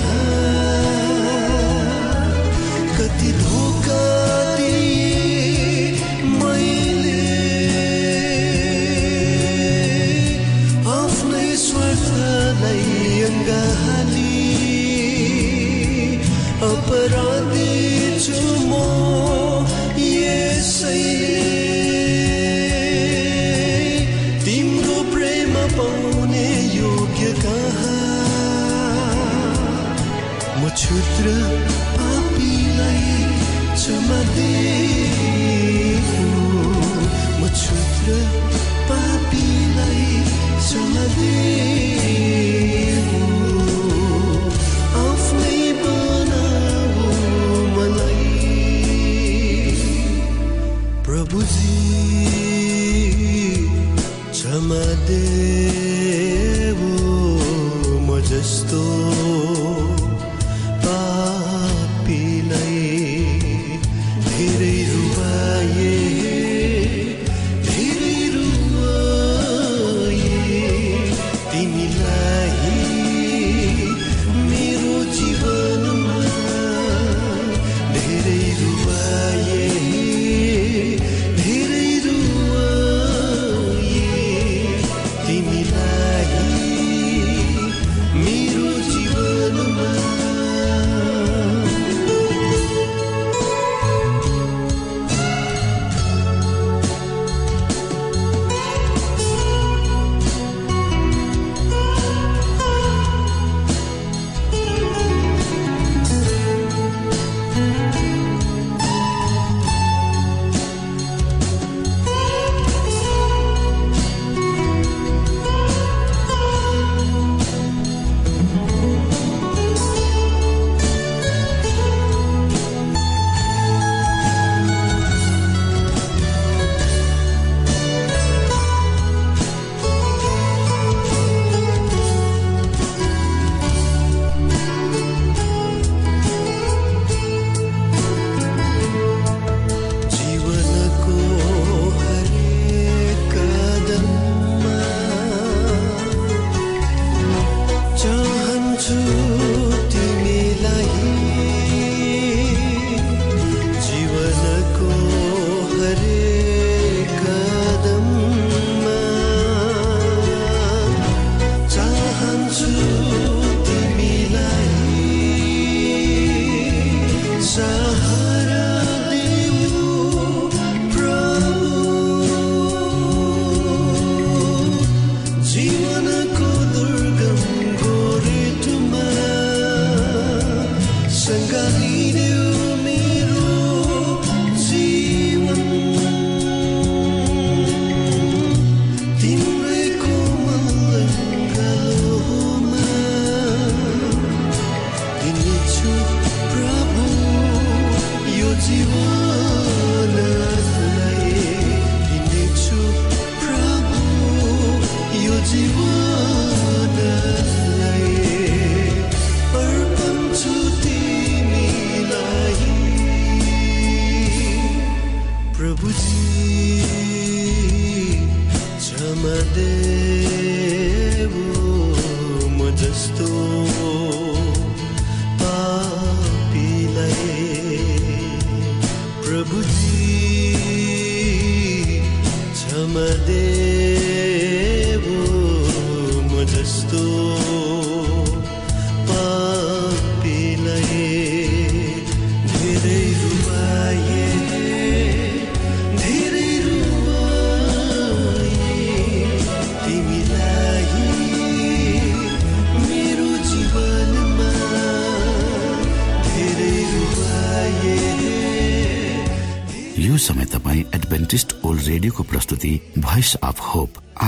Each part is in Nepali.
Yeah. प्रभुजी क्षमा देवो म जस्तो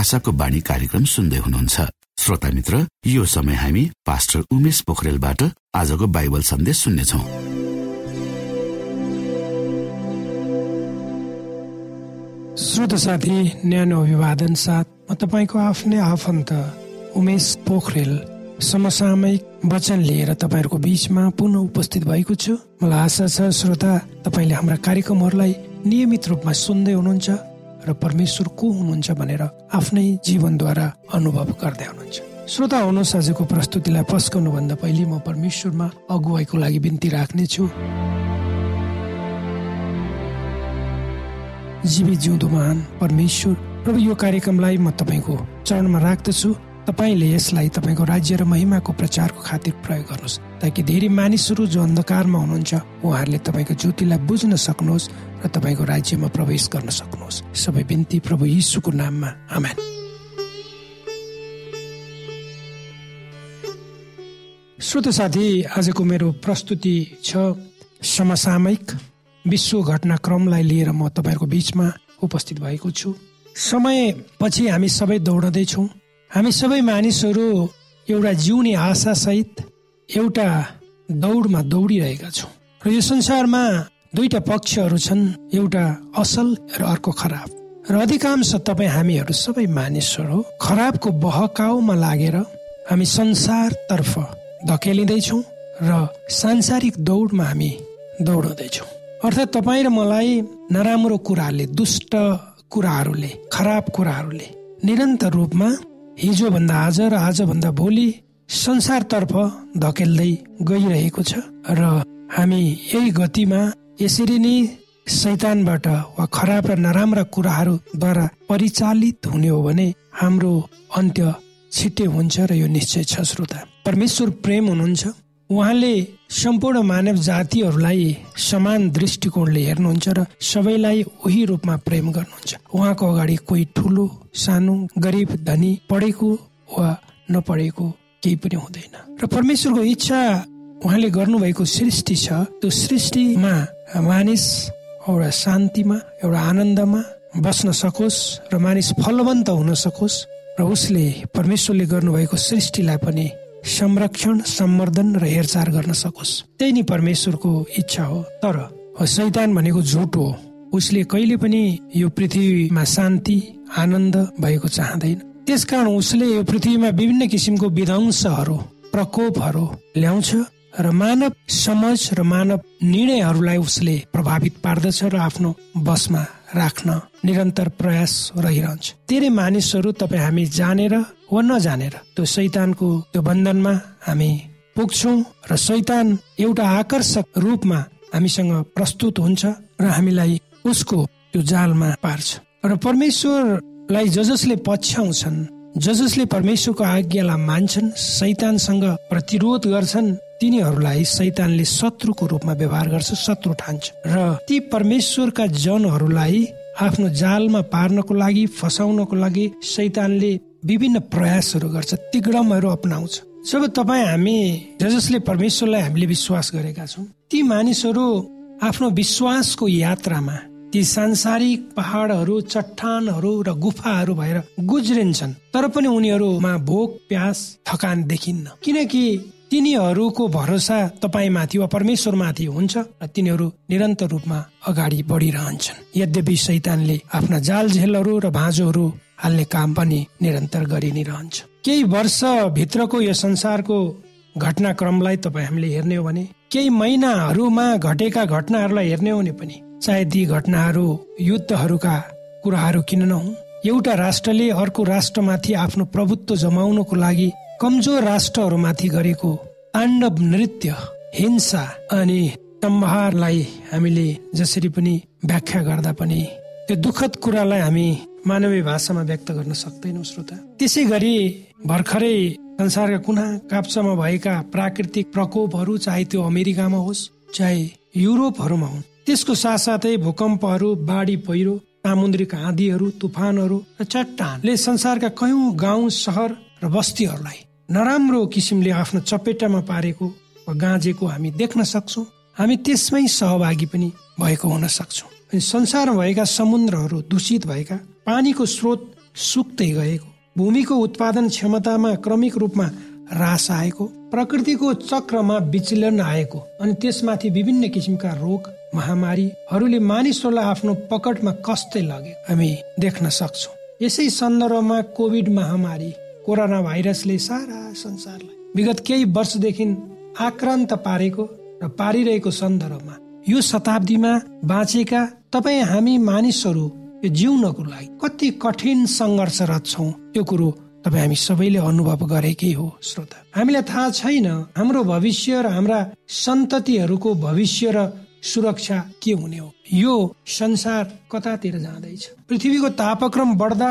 आशाको बाणी कार्यक्रम सुन्दै हुनुहुन्छ। श्रोता मित्र यो समय हामी पास्टर उमेश पोखरेलबाट आजको बाइबल सन्देश सुन्नेछौ। श्रोत साथी न्यानो अभिवादन साथ म तपाईँको आफ्नै आफन्त उमेश पोखरेल समसामयिक वचन लिएर तपाईँहरूको बीचमा पुनः उपस्थित भएको छु। मलाई आशा छ श्रोता तपाईँले हाम्रा कार्यक्रमहरूलाई नियमित रूपमा सुन्दै हुनुहुन्छ। र परमेश्वर को हुनुहुन्छ भनेर आफ्नै जीवनद्वारा अनुभव गर्दै हुनुहुन्छ। श्रोता हुनुहोस् आजको प्रस्तुतिलाई पस्कनुभन्दा पहिले म परमेश्वरमा अगुवाईको लागि बिन्ती राख्नेछु जीवी जिउँदो महान परमेश्वर प्रभु यो कार्यक्रमलाई म तपाईँको चरणमा राख्दछु। तपाईँले यसलाई तपाईँको राज्य र महिमाको प्रचारको खातिर प्रयोग गर्नुहोस् ताकि धेरै मानिसहरू जो अन्धकारमा हुनुहुन्छ उहाँहरूले तपाईँको ज्योतिलाई बुझ्न सक्नुहोस् र तपाईँको राज्यमा प्रवेश गर्न सक्नुहोस्। सबै बिन्ती प्रभु यीशुको नाममा। आमेन। श्रोत साथी आजको मेरो प्रस्तुति छ समसामयिक विश्व घटनाक्रमलाई लिएर म तपाईँहरूको बिचमा उपस्थित भएको छु। समय पछि हामी सबै दौडँदैछौँ। हामी सबै मानिसहरू एउटा जिउने आशासहित एउटा दौडमा दौडिरहेका छौँ। र यो संसारमा दुईटा पक्षहरू छन् एउटा असल र अर्को खराब। र अधिकांश तपाईँ हामीहरू सबै मानिसहरू खराबको बहकाउमा लागेर हामी संसारतर्फ धकेलिँदैछौँ र सांसारिक दौडमा हामी दौडाउँदैछौँ अर्थात् तपाईँ र मलाई नराम्रो कुराले दुष्ट कुराहरूले खराब कुराहरूले निरन्तर रूपमा हिजोभन्दा आज र आजभन्दा भोलि संसारतर्फ धकेल्दै गइरहेको छ र हामी यही गतिमा यसरी नै शैतानबाट वा खराब र नराम्रा कुराहरूद्वारा परिचालित हुने हो भने हाम्रो अन्त्य छिट्टै हुन्छ र यो निश्चय छ श्रोता। परमेश्वर प्रेम हुनुहुन्छ। उहाँले सम्पूर्ण मानव जातिहरूलाई समान दृष्टिकोणले हेर्नुहुन्छ र सबैलाई उही रूपमा प्रेम गर्नुहुन्छ। उहाँको अगाडि कोही ठुलो सानो गरिब धनी पढेको वा नपढेको केही पनि हुँदैन। र परमेश्वरको इच्छा उहाँले गर्नुभएको सृष्टि छ। त्यो सृष्टिमा मानिस एउटा शान्तिमा एउटा आनन्दमा बस्न सकोस् र मानिस फलवन्त हुन सकोस् र उसले परमेश्वरले गर्नुभएको सृष्टिलाई पनि संरक्षण सम्वर्धन र हेरचाह गर्न सकोस्। त्यही नै परमेश्वरको इच्छा हो। तर सैतान भनेको झुट हो। उसले कहिले पनि यो पृथ्वीमा शान्ति आनन्द भएको चाहँदैन। त्यसकारण उसले यो पृथ्वीमा विभिन्न किसिमको विध्वंसहरू प्रकोपहरू ल्याउँछ। र मानव समाज र मानव निर्णयहरूलाई उसले प्रभावित पार्दछ र आफ्नो बसमा राख्न निरन्तर प्रयास रहिरहन्छ। धेरै मानिसहरू तपाईँ हामी जानेर वा नजानेर त्यो शैतानको त्यो बन्धनमा हामी पुग्छौँ र शैतान एउटा आकर्षक रूपमा हामीसँग प्रस्तुत हुन्छ र हामीलाई उसको त्यो जालमा पार्छ। र परमेश्वरलाई ज जसले पछ्याउँछन् जसले परमेश्वरको आज्ञालाई मान्छन् शैतानसँग प्रतिरोध गर्छन् तिनीहरूलाई शैतानले शत्रुको रूपमा व्यवहार गर्छ शत्रु ठान्छ। र ती परमेश्वरका जनहरूलाई आफ्नो जालमा पार्नको लागि फसाउनको लागि शैतानले विभिन्न प्रयासहरू गर्छ तिग्रमहरू अप्नाउँछ। जब तपाईँ हामी ज जसले परमेश्वरलाई हामीले विश्वास गरेका छौँ ती मानिसहरू आफ्नो विश्वासको यात्रामा ती सांसारिक पहाडहरू चट्टानहरू र गुफाहरू भएर गुज्रिन्छन्। तर पनि उनीहरूमा भोक प्यास थकान देखिन्न। किनकि तिनीहरूको भरोसा तपाईँमाथि वा परमेश्वरमाथि हुन्छ र तिनीहरू निरन्तर रूपमा अगाडि बढिरहन्छन्। यद्यपि शैतानले आफ्ना जाल झेलहरू र भाँजोहरू हाल्ने काम पनि निरन्तर गरि नै रहन्छ केही वर्ष भित्रको यो संसारको घटनाक्रमलाई तपाईँ हामीले हेर्ने हो भने केही महिनाहरूमा घटेका घटनाहरूलाई हेर्ने हो भने पनि चाहे ती घटनाहरू युद्धहरूका कुराहरू किन नहुन्। एउटा राष्ट्रले अर्को राष्ट्रमाथि आफ्नो प्रभुत्व जमाउनको लागि कमजोर राष्ट्रहरूमाथि गरेको ताण्डव नृत्य हिंसा अनि सम्हारलाई हामीले जसरी पनि व्याख्या गर्दा पनि त्यो दुःखद कुरालाई हामी मानवीय भाषामा व्यक्त गर्न सक्दैनौ श्रोता। त्यसै गरी भर्खरै संसारका कुना काप्चामा भएका प्राकृतिक प्रकोपहरू चाहे त्यो अमेरिकामा होस् चाहे युरोपहरूमा हुन् त्यसको साथसाथै भूकम्पहरू बाढी पहिरो सामुद्रिक आँधीहरू तुफानहरू र चट्टानले संसारका कयौं गाउँ सहर र बस्तीहरूलाई नराम्रो किसिमले आफ्नो चपेटामा पारेको वा गाँजेको हामी देख्न सक्छौँ। हामी त्यसमै सहभागी पनि भएको हुन सक्छौँ। अनि संसारमा भएका समुद्रहरू दूषित भएका पानीको स्रोत सुक्दै गएको भूमिको उत्पादन क्षमतामा क्रमिक रूपमा ह्रास आएको प्रकृतिको चक्रमा विचलन आएको अनि त्यसमाथि विभिन्न किसिमका रोग महामारीहरूले मानिसहरूलाई आफ्नो पकडमा कस्तै लगे। हामी देख्न सक्छौँ। यसै सन्दर्भमा कोभिड महामारी कोरोना भाइरसले सारा संसारलाई विगत केही वर्षदेखि आक्रान्त पारेको र पारिरहेको सन्दर्भमा यो शताब्दीमा बाँचेका तपाईँ हामी मानिसहरू यो जिउनको लागि कति कठिन सङ्घर्षरत छौँ त्यो कुरो तपाईँ हामी सबैले अनुभव गरेकै हो श्रोता। हामीलाई थाहा छैन हाम्रो भविष्य र हाम्रा सन्ततिहरूको भविष्य र सुरक्षा के हुने हो? यो संसार कतातिर जाँदैछ। पृथ्वीको तापक्रम बढ्दा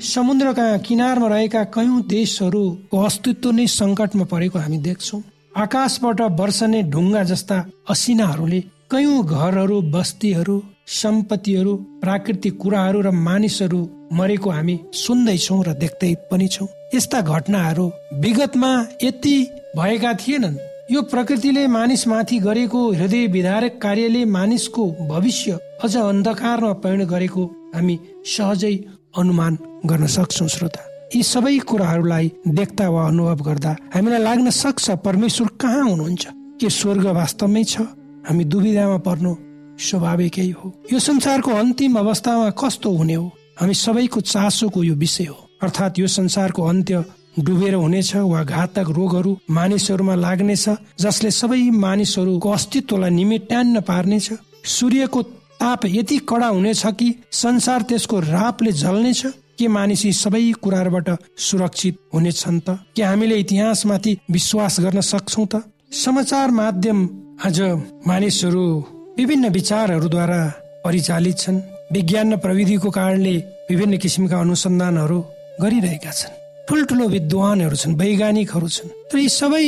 समुद्रका किनारमा रहेका कयौं देशहरूको अस्तित्व नै सङ्कटमा परेको हामी देख्छौँ। आकाशबाट वर्षने ढुङ्गा जस्ता असिनाहरूले कयौं घरहरू बस्तीहरू सम्पत्तिहरू प्राकृतिक कुराहरू र मानिसहरू मरेको हामी सुन्दैछौ र देख्दै पनि छौ। यस्ता घटनाहरू विगतमा यति भएका थिएनन्। यो प्रकृतिले मानिसमाथि गरेको हृदय विधारक कार्यले मानिसको भविष्य अझ अन्धकारमा परिणत गरेको हामी सहजै अनुमान गर्न सक्छौ श्रोता। यी सबै कुराहरूलाई देख्दा वा अनुभव गर्दा हामीलाई लाग्न सक्छ परमेश्वर कहाँ हुनुहुन्छ? के स्वर्ग वास्तवमै छ? हामी दुविधामा पर्नु स्वाभाविकै हो। यो संसारको अन्तिम अवस्थामा कस्तो हुने हो? हामी सबैको चासोको यो विषय हो। अर्थात् यो संसारको अन्त्य डुबेर हुनेछ वा घातक रोगहरू मानिसहरूमा लाग्नेछ जसले सबै मानिसहरूको अस्तित्वलाई निमेट्यान्न पार्नेछ। सूर्यको ताप यति कडा हुनेछ कि संसार त्यसको रापले जल्नेछ के मानिस यी सबै कुराहरूबाट सुरक्षित हुनेछन् त। के हामीले इतिहासमाथि विश्वास गर्न सक्छौ त? समाचार माध्यम आज मानिसहरू विभिन्न विचारहरूद्वारा परिचालित छन्। विज्ञान र प्रविधिको कारणले विभिन्न किसिमका अनुसन्धानहरू गरिरहेका छन्। ठुल्ठुलो विद्वानहरू छन् वैज्ञानिकहरू छन्। तर यी सबै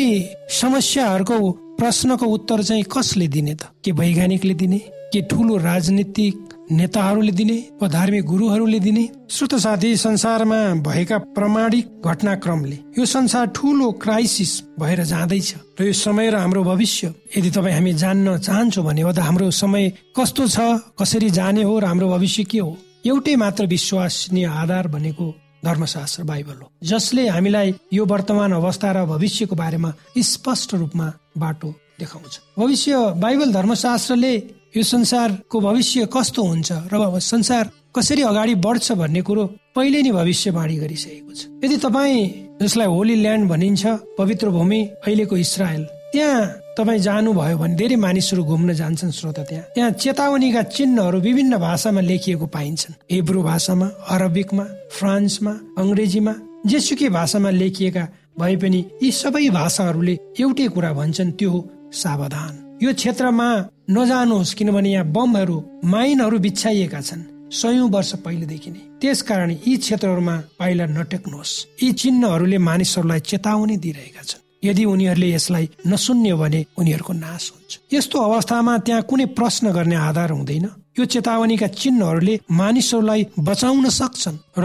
समस्याहरूको प्रश्नको उत्तर चाहिँ कसले दिने त? के वैज्ञानिकले दिने? के ठुलो राजनीतिक नेताहरूले दिने? वा धार्मिक गुरुहरूले दिने? श्रोत साथी संसारमा भएका प्रमाणिक घटनाक्रमले यो संसार ठुलो क्राइसिस भएर जाँदैछ। र यो समय र हाम्रो भविष्य यदि तपाईँ हामी जान्न चाहन्छौँ भने त हाम्रो समय कस्तो छ कसरी जाने हो र हाम्रो भविष्य के हो एउटै मात्र विश्वसनीय आधार भनेको धर्मशास्त्र बाइबल हो। जसले हामीलाई यो वर्तमान अवस्था र भविष्यको बारेमा स्पष्ट रूपमा बाटो देखाउँछ। भविष्य बाइबल धर्मशास्त्रले यो संसारको भविष्य कस्तो हुन्छ र संसार कसरी अगाडि बढ्छ भन्ने कुरो पहिले नै भविष्यवाणी गरिसकेको छ। यदि तपाईँ जसलाई होली ल्यान्ड भनिन्छ पवित्र भूमि अहिलेको इसरायल त्यहाँ तपाईँ जानुभयो भने धेरै मानिसहरू घुम्न जान्छन् श्रोता त्यहाँ। त्यहाँ चेतावनीका चिन्हहरू विभिन्न भाषामा लेखिएको पाइन्छन्। हिब्रू भाषामा अरबिकमा फ्रान्समा अङ्ग्रेजीमा जेसुकै भाषामा लेखिएका भए पनि यी सबै भाषाहरूले एउटै कुरा भन्छन् त्यो हो सावधान। यो क्षेत्रमा नजानुहोस् किनभने यहाँ बमहरू माइनहरू बिछाइएका छन् सयौं वर्ष पहिलेदेखि नै। त्यसकारण यी क्षेत्रहरूमा पाइला नटेक्नुहोस्। यी चिन्हहरूले मानिसहरूलाई चेतावनी दिइरहेका छन्। यदि उनीहरूले यसलाई नसुन्यो भने उनीहरूको नाश हुन्छ। यस्तो अवस्थामा त्यहाँ कुनै प्रश्न गर्ने आधार हुँदैन। यो चेतावनीका चिन्हहरूले मानिसहरूलाई बचाउन सक्छन् र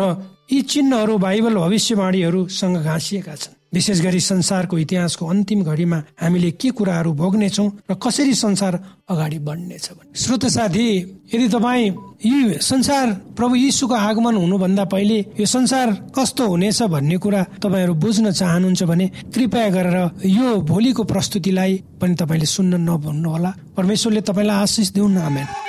यी चिन्हहरू बाइबल भविष्यवाणीहरूसँग घाँसिएका छन्। विशेष गरी संसारको इतिहासको अन्तिम घडीमा हामीले के कुराहरू भोग्नेछौ र कसरी संसार अगाडि बढ्नेछ श्रोत साथी यदि तपाईँ यी संसार प्रभु यीशुको आगमन हुनुभन्दा पहिले यो संसार कस्तो हुनेछ भन्ने कुरा तपाईँहरू बुझ्न चाहनुहुन्छ भने कृपया गरेर यो भोलिको प्रस्तुतिलाई पनि तपाईँले सुन्न नभन्नुहोला परमेश्वरले तपाईँलाई आशिष दिउन् आमेन।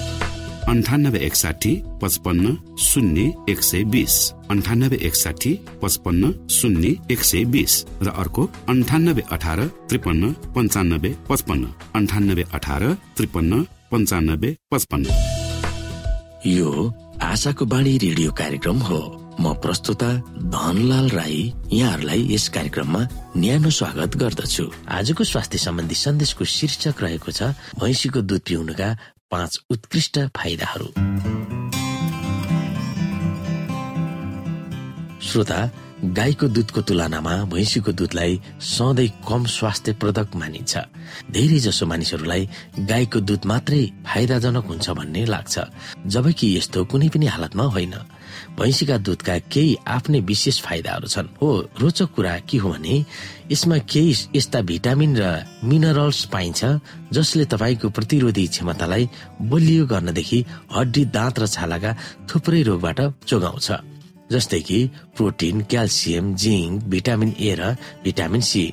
अन्ठानब्बे एकसाठी पचपन्न शून्य एक सय बिस। अन्ठानब्बे एकसाठी पचपन्न शून्य एक सय बिस। र अर्को अन्ठानब्बे अठार त्रिपन्न पन्चानब्बे पचपन्न। अन्ठानब्बे अठार त्रिपन्न पन्चानब्बे पचपन्न। यो आशाको बाणी रेडियो कार्यक्रम हो। म प्रस्तुता धनलाल राई यहाँहरूलाई यस कार्यक्रममा न्यानो स्वागत गर्दछु। आजको स्वास्थ्य सम्बन्धी सन्देशको शीर्षक रहेको छ भैँसीको दुध पिउनुका पाँच उत्कृष्ट फाइदाहरू। श्रोता गाईको दुधको तुलनामा भैँसीको दुधलाई सधैँ कम स्वास्थ्यप्रदक मानिन्छ। धेरै जसो मानिसहरूलाई गाईको दुध मात्रै फाइदाजनक हुन्छ भन्ने लाग्छ। जबकि यस्तो कुनै पनि हालतमा होइन। भैँसीका दुधका केही आफ्नै विशेष फाइदाहरू छन्। हो रोचक कुरा के हो भने यसमा केही यस्ता भिटामिन र मिनरल्स पाइन्छ जसले तपाईँको प्रतिरोधी क्षमतालाई बलियो गर्नदेखि हड्डी दाँत र छालाका थुप्रै रोगबाट जोगाउँछ। जस्तै कि protein calcium zinc vitamin A र भिटामिन सी।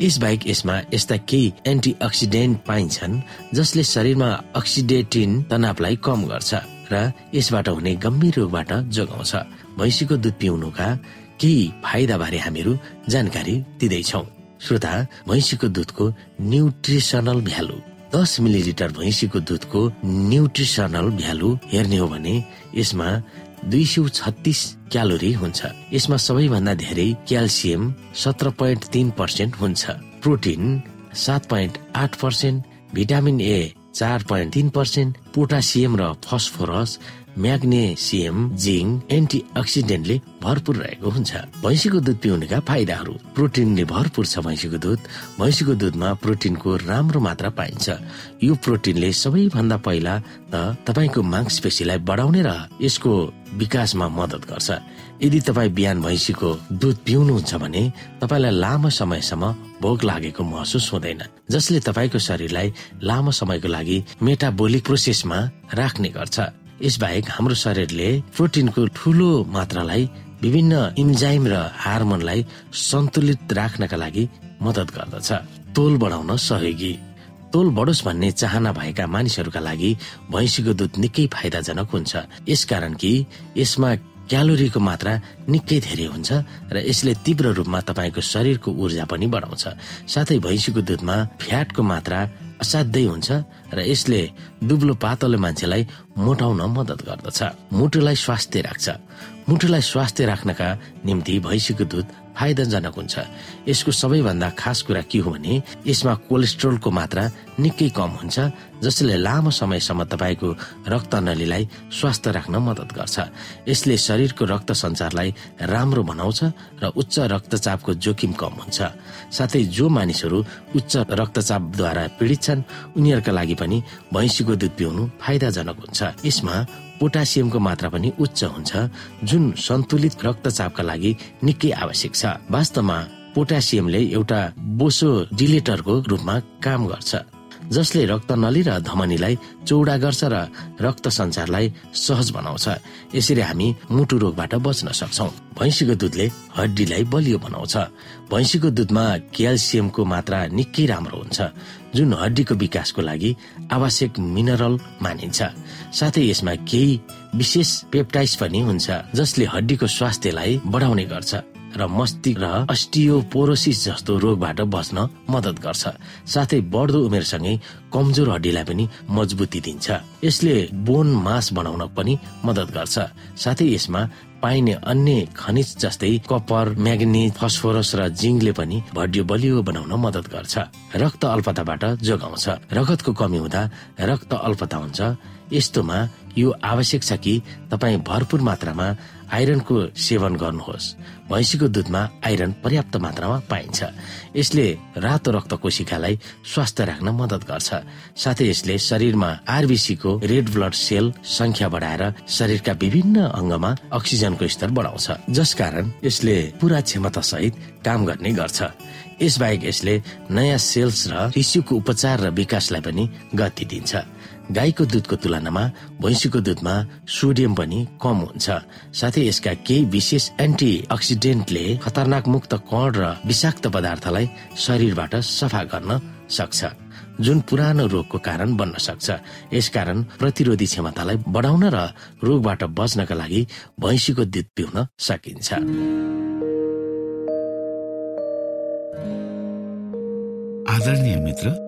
यसबाहेक यसमा यस्ता केही एन्टिअक्सिडेन्ट पाइन्छन् जसले शरीरमा अक्सिडेटिन तनावलाई कम गर्छ र यसबाट हुने गम्भीर रोगबाट जोगाउँछ। भैँसीको दुध पिउनुका केही फाइदा बारे हामीहरू जानकारी दिँदैछौ। श्रोता भैँसीको दुधको न्युट्रिसनल भ्यालु। दस मिलिलिटर भैँसीको दुधको न्युट्रिसनल भ्यालु हेर्ने हो भने यसमा दुई सौ छत्तिस क्यालोरी हुन्छ। यसमा सबैभन्दा धेरै क्याल्सियम सत्र पोइन्ट तिन पर्सेन्ट हुन्छ। प्रोटिन सात पोइन्ट आठ पर्सेन्ट भिटामिन ए चार पोइन्ट तिन पर्सेन्ट पोटासियम र फस्फोरस म्याग्नेसियम जिङ्क एन्टिअक्सिडेन्टले भरपुर रहेको हुन्छ। भैँसीको दुध पिउनेका फाइदाहरू। प्रोटिनले भरपुर छ भैँसीको दुध। भैँसीको दुधमा प्रोटिनको राम्रो मात्रा पाइन्छ। यो प्रोटिनले सबैभन्दा पहिला त तपाईँको मांसपेशीलाई बढाउने र यसको विकासमा मदत गर्छ। यदि तपाईँ बिहान भैँसीको दुध पिउनुहुन्छ भने तपाईँलाई लामो समयसम्म भोक लागेको महसुस हुँदैन जसले तपाईँको शरीरलाई लामो समयको लागि मेटाबोलिक प्रोसेसमा राख्ने गर्छ। यसबाहेक हाम्रो शरीरले प्रोटिनको ठुलो मात्रालाई विभिन्न इन्जाइम र हार्मोनलाई सन्तुलित राख्नका लागि मदत गर्दछ। तोल बढाउन सहयोगी। तोल बढोस् भन्ने चाहना भएका मानिसहरूका लागि भैँसीको दुध निकै फाइदाजनक हुन्छ। यसकारण कि यसमा क्यालोरीको मात्रा निकै धेरै हुन्छ र यसले तीव्र रूपमा तपाईँको शरीरको ऊर्जा पनि बढाउँछ। साथै भैँसीको दुधमा फ्याटको मात्रा असाध्यै हुन्छ र यसले दुब्लो पातलो मान्छेलाई मोटाउन मदत गर्दछ। मुटुलाई स्वास्थ्य राख्छ। मुटुलाई स्वास्थ्य राख्नका निम्ति भैँसीको दुध फाइदाजनक हुन्छ। यसको सबैभन्दा खास कुरा के हो भने यसमा कोलेस्ट्रोलको मात्रा निकै कम हुन्छ जसले लामो समयसम्म तपाईँको रक्त नलीलाई स्वास्थ्य राख्न मद्दत गर्छ। यसले शरीरको रक्त सञ्चारलाई राम्रो बनाउँछ र उच्च रक्तचापको जोखिम कम हुन्छ। साथै जो मानिसहरू उच्च रक्तचापद्वारा पीडित छन् उनीहरूका लागि पनि भैँसीको दुध पिउनु फाइदाजनक हुन्छ। यसमा पोटासियमको मात्रा पनि उच्च हुन्छ जुन सन्तुलित रक्तचापका लागि निकै आवश्यक छ। वास्तवमा पोटासियमले एउटा बोसो डिलेटरको रूपमा काम गर्छ। जसले रक्त नली र धमनीलाई चौडा गर्छ र रक्त सञ्चारलाई सहज बनाउँछ। यसरी हामी मुटु रोगबाट बच्न सक्छौ। भैँसीको दुधले हड्डीलाई बलियो बनाउँछ। भैँसीको दुधमा क्याल्सियमको मात्रा निकै राम्रो हुन्छ जुन हड्डीको विकासको लागि आवश्यक मिनरल मानिन्छ। साथै यसमा केही विशेष पेप्टाइस पनि हुन्छ जसले हड्डीको स्वास्थ्यलाई बढाउने गर्छ। र मस्तिष्क र अस्टियोपोरोसिस जस्तो रोगबाट बच्न मदत गर्छ। साथै बढ्दो उमेरसँगै कमजोर हड्डीलाई पनि मजबुती दिन्छ। यसले बोन मास बनाउन पनि मदत गर्छ। साथै यसमा पाइने अन्य खनिज जस्तै कपर म्याग्निज फस्फोरस र जिङ्कले पनि हड्डी बलियो बनाउन मदत गर्छ। रक्त अल्पताबाट जोगाउँछ। रगतको कमी हुँदा रक्त अल्पता हुन्छ। यस्तोमा यो आवश्यक छ कि तपाईँ भरपूर मात्रामा आइरनको सेवन गर्नुहोस्। भैँसीको दुधमा आइरन पर्याप्त मात्रामा पाइन्छ। यसले रातो रक्त कोशिकालाई स्वस्थ राख्न मदत गर्छ। साथै यसले शरीरमा आरबिसीको रेड ब्लड सेल संख्या बढाएर शरीरका विभिन्न अङ्गमा अक्सिजनको स्तर बढाउँछ। जसकारण यसले पूरा क्षमता सहित काम गर्ने गर्छ। यसबाहेक यसले नयाँ सेल्स र टिस्युको उपचार र विकासलाई पनि गति दिन्छ। गाईको दुधको तुलनामा भैँसीको दुधमा सोडियम पनि कम हुन्छ। साथै यसका केही विशेष एन्टी अक्सिडेन्टले खतरनाक मुक्त कण र विषाक्त पदार्थलाई शरीरबाट सफा गर्न सक्छ जुन पुरानो रोगको कारण बन्न सक्छ। यसकारण प्रतिरोधी क्षमतालाई बढाउन र रोगबाट बच्नका लागि भैँसीको दुध पिउन सकिन्छ। आदरणीय मित्र